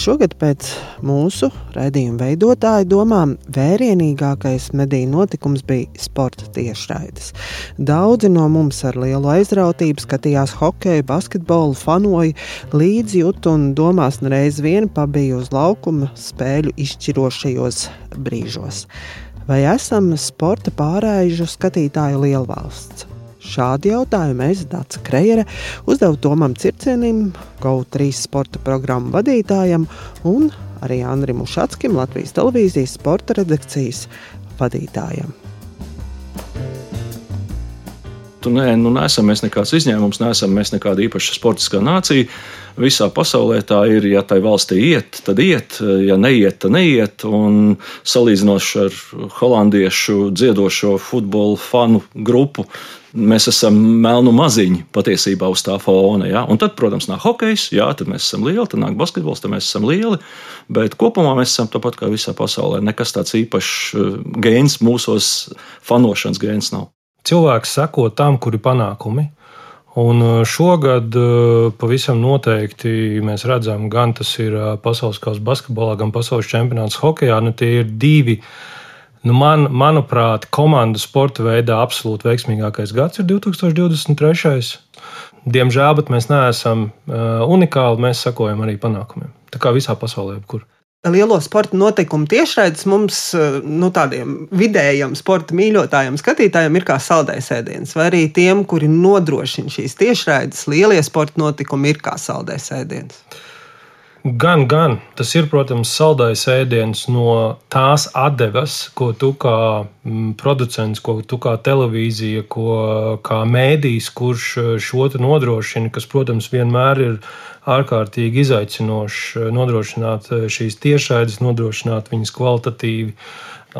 Šogad pēc mūsu raidījuma veidotāja domām vērienīgākais mediju notikums bija sporta tiešraides. Daudzi no mums ar lielu aizrautību skatījās hokeju, basketbolu, fanoju, līdzjūtu un domās nereiz vien pabija uz laukuma spēļu izšķirošajos brīžos. Vai esam sporta pārējušu skatītāju lielvalsts? Šādu jautājumu es, Dārts Krejere, uzdevu Tomam Circenim, GO3 sporta programmu vadītājam un arī Andrim Ušatskim, Latvijas televīzijas sporta redakcijas vadītājam. Tu nē, nu, neesam mēs nekāds izņēmums, neesam mēs nekāda īpaša sportiskā nācija. Visā pasaulē tā ir, ja tai valstī iet, tad iet, ja neiet, tad neiet. Un salīdzinoši ar holandiešu dziedošo futbola fanu grupu, mēs esam melnu maziņi patiesībā uz tā fona. Ja? Un tad, protams, nāk hokejs, jā, tad mēs esam lieli, tad nāk basketbols, tad mēs esam lieli. Bet kopumā mēs esam tāpat kā visā pasaulē. Nekas tāds īpašs uh, gēns mūsos, fanošanas gēns nav. Cilvēks seko tam, kur ir panākumi. Un uh, šogad uh, pavisam noteikti mēs redzam, gan tas ir pasaules kausa basketbolā, gan pasaules čempionāts hokeja. Nu, tie ir divi uh, Nu, man, manuprāt, komandu sporta veidā absolūti veiksmīgākais gads ir 2023. Diemžēl, bet mēs neesam uh, unikāli. Mēs sakojam arī panākumiem. Tā kā visā pasaulē, jebkur. Lielo sporta notikumu tiešraides mums, uh, nu, tādiem vidējiem sporta mīļotājiem, skatītājiem, ir kā saldējs ēdiens. Vai arī tiem, kuri nodrošina šīs tiešraides, lielie sporta notikumi, ir kā saldējs ēdiens. Gan, gan. Tas ir, protams, saldais ēdiens no tās atdevas, ko tu kā mm, producents, ko tu kā televīzija, ko kā mēdījis, kurš eh, šo nodrošina, kas, protams, vienmēr ir ārkārtīgi izaicinoši eh, nodrošināt eh, šīs tiešraides, nodrošināt viņas kvalitatīvi,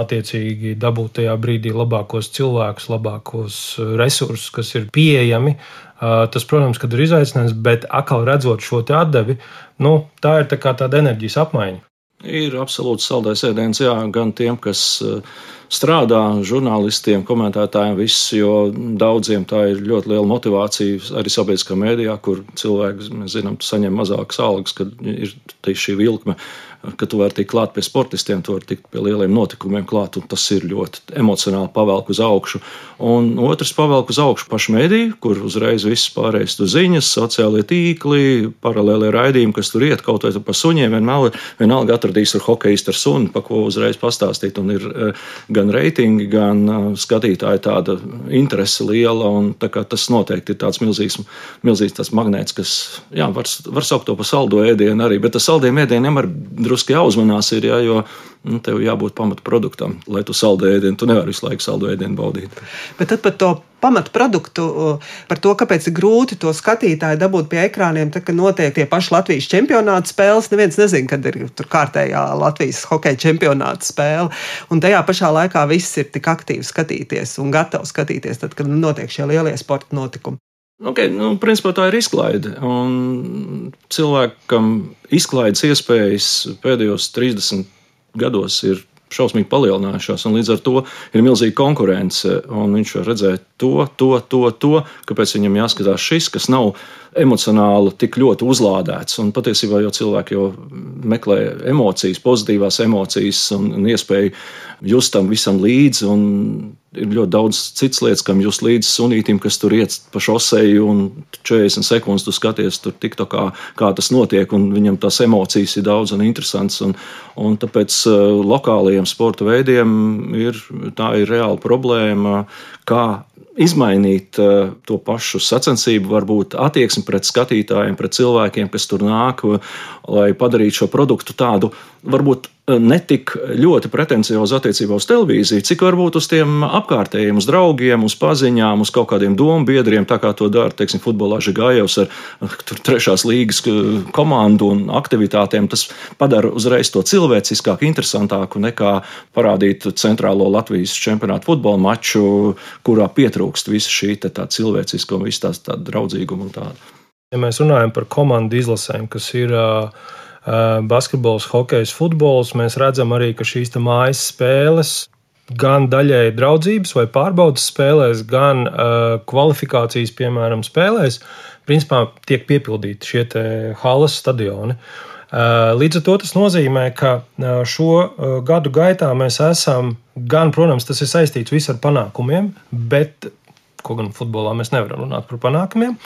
attiecīgi dabūt tajā brīdī labākos cilvēkus, labākos resursus, kas ir pieejami Tas, protams, ir izaicinājums, bet atkal redzot šo atdevi, nu, tā ir tā tāda enerģijas apmaiņa. Ir absolūti saldais ēdiens, jā, gan tiem, kas strādā, žurnālistiem, komentētājiem, viss, jo daudziem tā ir ļoti liela motivācija arī sabiedriskā mēdījā, kur cilvēki, mēs zinām, saņem mazākas algas, kad ir šī vilkme ka tu vari tikt klāt pie sportistiem, tu vari tikt pie lieliem notikumiem klāt, un tas ir ļoti emocionāli pavelk uz augšu. Un otrs pavelk uz augšu pašu mediju, kur uzreiz viss pārējais tu ziņas, sociālie tīkli, paralēlie raidījumi, kas tur iet kaut vai pa suņiem, vienalga, vienalga atradīs ar hokeistu ar suni, pa ko uzreiz pastāstīt, un ir eh, gan reitingi, gan skatītāji tāda interese liela, tas noteikti ir tāds milzīgs, milzīgs tāds magnēts, kas, jā, var, var saukt to par saldo ēdienu arī, bet tas saldiem ēdieniem ar drusku jāuzmanās, ir, ja, jo nu, tev jābūt pamatproduktam, lai tu saldu ēdienu. Tu nevari visu laiku saldu ēdienu baudīt. Bet tad par to pamatproduktu, par to, kāpēc ir grūti to skatītāju dabūt pie ekrāniem, tad, kad notiek tie paši Latvijas čempionāta spēles. Neviens nezina, kad ir tur kārtējā Latvijas hokeja čempionāta spēle. Un tajā pašā laikā viss ir tik aktīvi skatīties un gatavi skatīties, tad, kad notiek šie lielie sporta notikumi. Okay, nu, principā tā ir izklaide. Un cilvēkam izklaides iespējas pēdējos 30 gados ir šausmīgi palielinājušās, un līdz ar to ir milzīga konkurence. Viņš var redzēt to, to, to, to, kāpēc viņam jāskatās šis, kas nav emocionāli tik ļoti uzlādēts. Un patiesībā jau cilvēki jau meklē emocijas, pozitīvās emocijas un, un iespēju just tam visam līdzi. Ir ļoti daudz citas lietas, kam jūs līdzi sunītam, kas tur iet pa šoseju, un 40 sekundes tu skaties, tur tik tā kā, kā tas notiek, un viņam tās emocijas ir daudz un interesants. Un, un tāpēc uh, lokālajiem sporta veidiem ir tā ir reāla problēma, kā izmainīt uh, to pašu sacensību, varbūt attieksmi pret skatītājiem, pret cilvēkiem, kas tur nāk, lai padarītu šo produktu tādu varbūt netik ļoti pretenciozi attiecībā uz televīziju, cik varbūt uz tiem apkārtējiem, uz draugiem, uz paziņām, uz kaut kādiem domu biedriem, tā kā to dara, teiksim, futbolā Žigājevs ar tur trešās līgas komandu un aktivitātēm. Tas padara uzreiz to cilvēciskāku, interesantāku nekā parādīt centrālo Latvijas čempionātu futbola maču, kurā pietrūkst visa šī tā cilvēciska un viss tās tā draudzīguma un tāda. Ja mēs runājam par komandu izlasēm, kas ir uh, basketbols, hokejs, futbols. Mēs redzam arī, ka šīs mājas spēles gan daļēji draudzības vai pārbaudas spēlēs, gan uh, kvalifikācijas, piemēram, spēlēs, principā tiek piepildīti šie halas stadioni. Uh, līdz ar to tas nozīmē, ka uh, šo uh, gadu gaitā mēs esam, gan, protams, tas ir saistīts viss ar panākumiem, bet Ko gan futbolā mēs nevaram runāt par panākumiem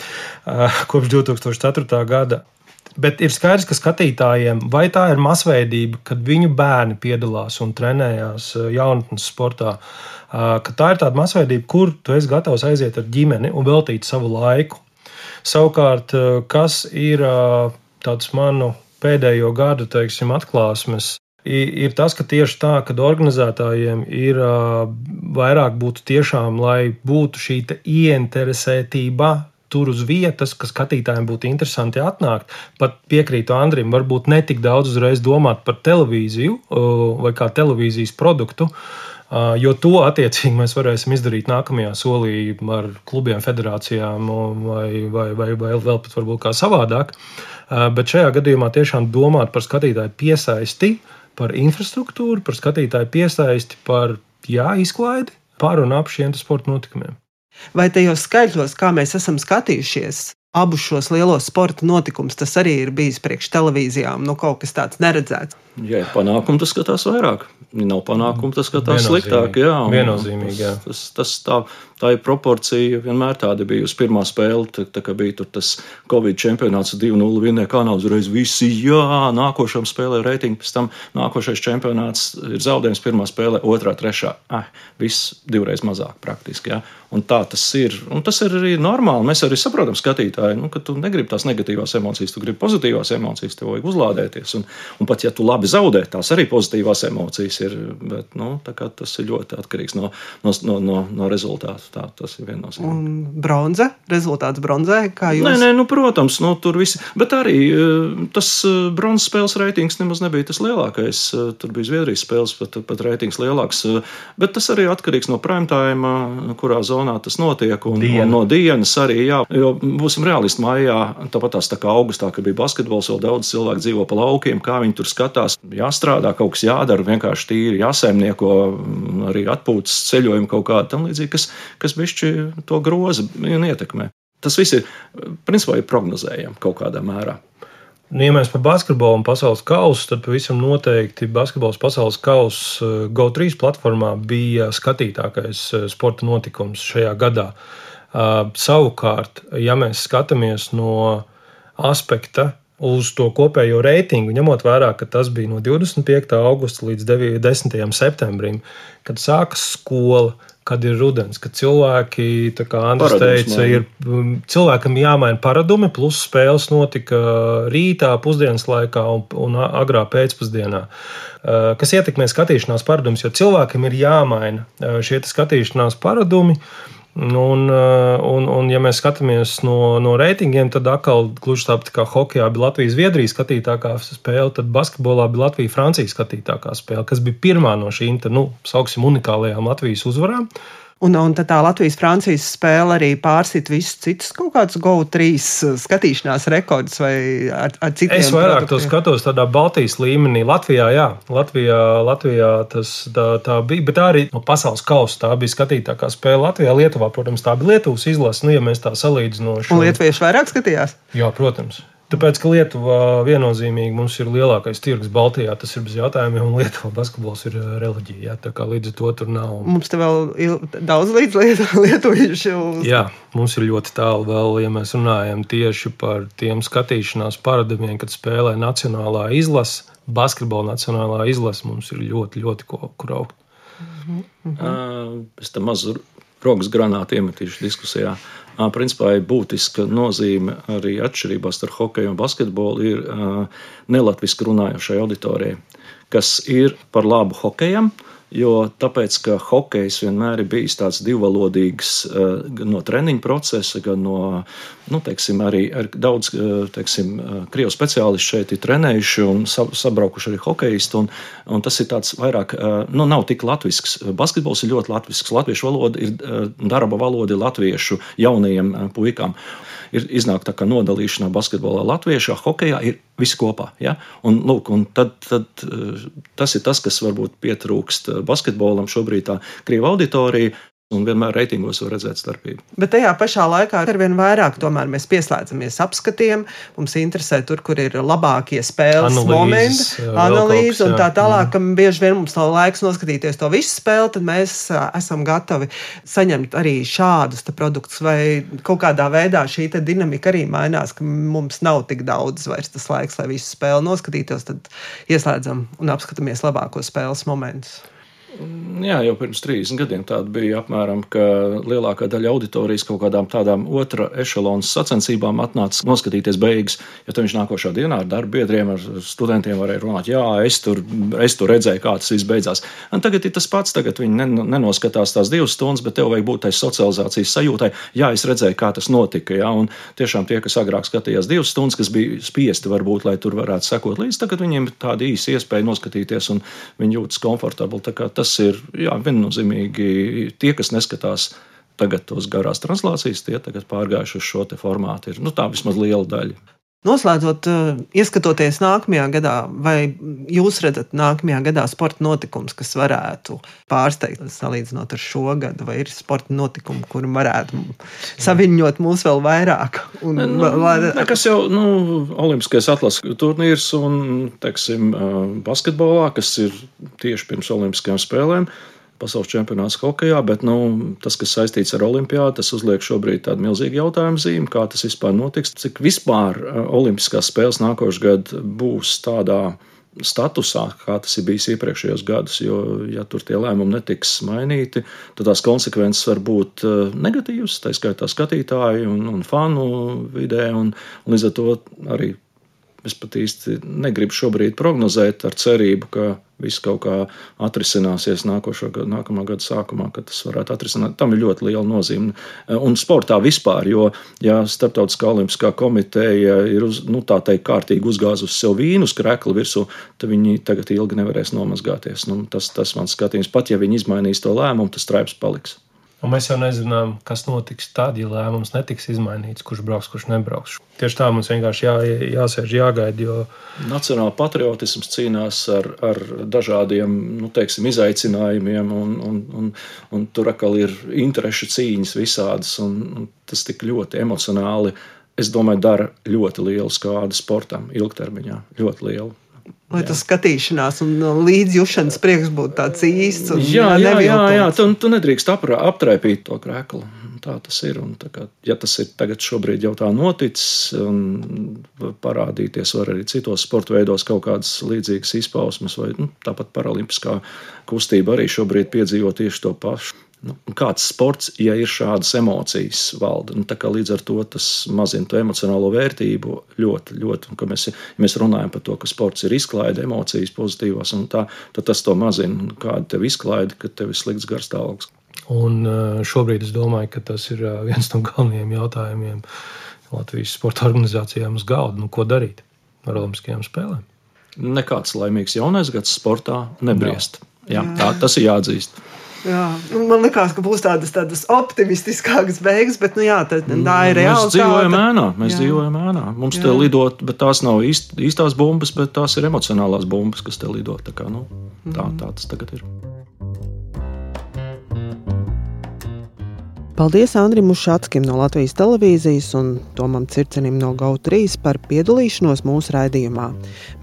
kopš 2004. gada. Bet ir skaidrs, ka skatītājiem, vai tā ir masveidība, kad viņu bērni piedalās un trenējās eh, jaunatnes sportā, eh, ka tā ir tāda masveidība, kur tu esi gatavs aiziet ar ģimeni un veltīt savu laiku. Savukārt, eh, kas ir tāds manu pēdējo gadu teiksim, atklāsmes, ir tas, ka tieši tā, kad organizētājiem ir vairāk būtu tiešām, lai būtu šī ieinteresētība tur uz vietas, ka skatītājiem būtu interesanti atnākt. Pat piekrītu Andrim, varbūt ne tik daudz uzreiz domāt par televīziju vai kā televīzijas produktu. Jo to attiecīgi mēs varēsim izdarīt nākamajā solī ar klubiem, federācijām vai, vai, vai, vai vēl pat varbūt kā savādāk. Bet šajā gadījumā tiešām domāt par skatītāju piesaisti, par infrastruktūru, par skatītāju piesaisti, par jā, izklaidi par un ap šiem sporta notikumiem. Vai tajos skaitļos, kā mēs esam skatījušies, abus šos lielos sporta notikumus, tas arī ir bijis priekš televīzijām, nu kaut kas tāds neredzēts. Ja ir panākumi, tas skatās vairāk. Ja nav panākumu, tas skatās sliktāk. Jā, viennozīmīgi. Jā. Tas, tas, tā, tā ir proporcija. Vienmēr tāda bija uz pirmā spēle. Tā, tā kā bija tas Covid čempionāts 2-0 vinnēja kanāls, uzreiz visi, jā, nākošam spēlē reitingu, pēc tam nākošais čempionāts ir zaudējums pirmā spēlē, otrā, trešā. Ah, viss divreiz mazāk praktiski. Jā. Un tā tas ir. Un tas ir arī normāli. Mēs arī saprotam, skatītāji, nu, ka tu negribi tās negatīvās emocijas, tu gribi pozitīvās emocijas, tev vajag uzlādēties. Un, un pat ja tu labi zaudē, tās arī pozitīvās emocijas ir. Bet, nu, tas ir ļoti atkarīgs no, no, no, no, no rezultātu. Tā, tas ir viennozīmīgi. Un bronza, rezultāts bronzē, kā jūs? Nē, nē nu, protams, nu, tur viss. Bet arī eh, tas eh, bronzas spēles reitings nemaz nebija tas lielākais. Eh, tur bija Zviedrijas spēles, pat, pat reitings lielāks. Bet tas arī atkarīgs no prime time, kurā zonā tas notiek. Un, Diena. un no dienas arī, jā, jo būsim realisti mājā, tāpat tās tā kā augustā, kad bija basketbols, vēl daudz cilvēku dzīvo pa laukiem, kā viņi tur skatās. Jāstrādā, kaut kas jādara, vienkārši tīri jāsaimnieko, arī atpūtas ceļojumi kaut kādi tam līdzīgi, kas, kas bišķi to groza un ietekmē. Tas viss ir, principā, ir prognozējami kaut kādā mērā. Nu, ja mēs par basketbolu un pasaules kausu, tad pavisam noteikti basketbols pasaules kausa eh, GO3 platformā bija skatītākais eh, sporta notikums šajā gadā. Uh, savukārt, ja mēs skatāmies no aspekta, uz to kopējo reitingu, ņemot vērā, ka tas bija no 25. augusta līdz 10. septembrim, kad sākas skola, kad ir rudens, kad cilvēki, kā Andris teica, ir cilvēkam jāmaina paradumi, plus spēles notika rītā, pusdienas laikā un, un agrā pēcpusdienā. Kas ietekmē skatīšanās paradumus, jo cilvēkam ir jāmaina šie skatīšanās paradumi. Un, uh, un, un, ja mēs skatāmies no, no reitingiem, tad atkal gluži tāpat kā hokeja bija Latvijas-Zviedrijas skatītākā spēle, tad basketbolā bija Latvijas-Francijas skatītākā spēle, kas bija pirmā no šīm, nu, sauksim, unikālajām Latvijas uzvarām. Un, un tā Latvijas-Francijas spēle arī pārsit visus citus kaut kādus GO3 uh, skatīšanās rekordus vai ar, ar citiem. Es vairāk produktiem. to skatos tādā Baltijas līmenī. Latvijā, jā, Latvijā, Latvijā tas tā, tā bija, bet tā arī no pasaules kausa tā bija skatītākā spēle Latvijā. Lietuvā, protams, tā bija Lietuvas izlase, nu, ja mēs tā salīdzinoši. Un lietuvieši vairāk skatījās? Jā, protams. Tāpēc, ka Lietuva viennozīmīgi mums ir lielākais tirgus Baltijā, tas ir bez jautājumiem, un Lietuvā basketbols ir reliģija. Jā, tā kā līdz to tur nav. Mums te vēl ir daudz līdz lietuviešu. Jā, mums ir ļoti tālu vēl, ja mēs runājam tieši par tiem skatīšanās paradumiem, kad spēlē nacionālā izlase, basketbola nacionālā izlase, mums ir ļoti, ļoti ko, kur augt. Mm -hmm. uh, es tam mazu rokas granātu iemetīšu diskusijā. Uh, principā ir būtiska nozīme arī atšķirībā starp hokeju un basketbolu ir nelatviski runājošai auditorijai, kas ir par labu hokejam. Jo tāpēc, ka hokejs vienmēr ir bijis tāds divvalodīgs, gan no treniņa procesa, gan no, nu, teiksim, arī ar daudz, teiksim, krievu speciālistu šeit ir trenējuši un sabraukuši arī hokejisti, un, un tas ir tāds vairāk, nu, nav tik latvisks. Basketbols ir ļoti latvisks. Latviešu valoda ir darba valoda latviešu jaunajiem puikām. Ir iznāk tā kā nodalīšanā basketbolā latviešā, hokejā ir Visi kopā. Ja? Un, lūk, un tad, tad, tas ir tas, kas varbūt pietrūkst basketbolam šobrīd, tā krīva auditorija. Un vienmēr reitingos var redzēt starpību. Bet tajā pašā laikā ar vien vairāk mēs pieslēdzamies apskatiem. Mums interesē tur, kur ir labākie spēles analīzes, momenti, analīze un tā tālāk. Kam bieži vien mums nav laiks noskatīties to visu spēli, tad mēs esam gatavi saņemt arī šādus produktus. Vai kaut kādā veidā šī dinamika arī mainās, ka mums nav tik daudz vairs tas laiks, lai visu spēli noskatītos, tad ieslēdzam un apskatāmies labākos spēles momentus. Jā, jau pirms 30 gadiem tāda bija apmēram, ka lielākā daļa auditorijas kaut kādām tādām otrā ešalonas sacensībām atnāca noskatīties beigas. Ja viņš nākošā dienā ar darba biedriem, ar studentiem varēja runāt, jā, es tur, es tur redzēju, kā tas viss beidzās. Un tagad ir tas pats, tagad viņi nenoskatās tās divas stundas, bet tev vajag būt tai socializācijas sajūtai. Jā, es redzēju, kā tas notika. Jā, un tiešām tie, kas agrāk skatījās divas stundas, kas bija spiesti varbūt, lai tur varētu sekot līdzi, tagad viņiem ir tāda īsa iespēja noskatīties un viņi jūtas komfortabli tas ir jā, viennozīmīgi tie, kas neskatās tagad tos garās translācijas, tie tagad pārgājuši uz šo formātu. Ir nu, tā vismaz liela daļa. Noslēdzot, eh, ieskatoties nākamajā gadā, vai jūs redzat nākamajā gadā sporta notikums, kas varētu pārsteigt, salīdzinot ar šo gadu, vai ir sporta notikumi, kuri varētu saviņot mūs vēl vairāk? Un, nu, var... Kas jau nu, Olimpiskais atlases turnīrs un, teiksim, eh, basketbolā, kas ir tieši pirms Olimpiskajām spēlēm pasaules čempionāts hokeja, bet nu, tas, kas saistīts ar olimpiādu, tas uzliek šobrīd tādu milzīgu jautājumu zīmi, kā tas vispār notiks, cik vispār uh, olimpiskās spēles nākošais gads būs tādā statusā, kā tas ir bijis iepriekšējos gados. Jo, ja tur tie lēmumi netiks mainīti, tad tās konsekvences var būt uh, negatīvas, tā skaitā skatītāju un, un fanu vidē, un, un līdz ar to arī Es pat īsti negribu šobrīd prognozēt ar cerību, ka viss kaut kā atrisināsies nākošo nākamā gada sākumā, kad tas varētu atrisināt. Tam ir ļoti liela nozīme. Un sportā vispār, jo, ja Startautiskā olimpiskā komiteja ir uz, nu, tā teikt, kārtīgi uzgāzusi sev vīnu uz krekla virsū, tad viņi tagad ilgi nevarēs nomazgāties. Nu, tas, tas mans skatījums, pat ja viņi izmainīs to lēmumu, tas straips paliks. Un mēs jau nezinām, kas notiks tad, ja lēmums netiks izmainīts, kurš brauks, kurš nebrauks. Tieši tā mums vienkārši jā, jāsēž, jāgaida. Jo... Nacionāla patriotisms cīnās ar, ar dažādiem nu, teiksim, izaicinājumiem, un, un, un, un tur atkal ir interešu cīņas visādas, un, un tas tik ļoti emocionāli, es domāju, dara ļoti lielu skādu sportam ilgtermiņā. Ļoti lielu. Lai tas skatīšanās un līdzjūšanas prieks būtu tāds īsts. Un, jā, jā, jā, jā, tu, tu nedrīkst apra, aptraipīt to krēklu. Tā tas ir. Un, tā kā, ja tas ir tagad, šobrīd jau tā noticis, un parādīties var arī citos sporta veidos kaut kādas līdzīgas izpausmes, vai nu, tāpat paralimpiskā kustība arī šobrīd piedzīvo tieši to pašu. Nu, kāds sports, ja ir šādas emocijas valda? Nu, līdz ar to tas mazina to emocionālo vērtību ļoti, ļoti. Un, mēs, ja mēs runājam par to, ka sports ir izklaide, emocijas pozitīvās, tā, tad tas to mazina. Kāda tev izklaide, kad tev ir slikts garstāvoklis? Un eh, šobrīd es domāju, ka tas ir eh, viens no galvenajiem jautājumiem Latvijas sporta organizācijām uz galda. Nu, ko darīt ar Olimpiskajām spēlēm? Nekāds laimīgs jaunais gads sportā nebriest. Jā. Jā, tā, tas ir jāatzīst. Jā, nu, man liekas, ka būs tādas, tādas optimistiskākas beigas, bet nu, jā, tā, tā ir reāli. Mēs dzīvojam ēnā, mēs jā. dzīvojam ēnā. Mums jā. te lidot, bet tās nav īst, īstās bumbas, bet tās ir emocionālās bumbas, kas te lido. Tā, kā, nu, tā, mhm. tā tas tagad ir. Paldies Andrim Ušatskim no Latvijas televīzijas un Tomam Circenim no GO3 par piedalīšanos mūsu raidījumā.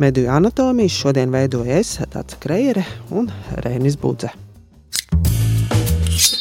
Mediju anatomijas šodien veidoja es, Tāds Kreire un Rēnis Budze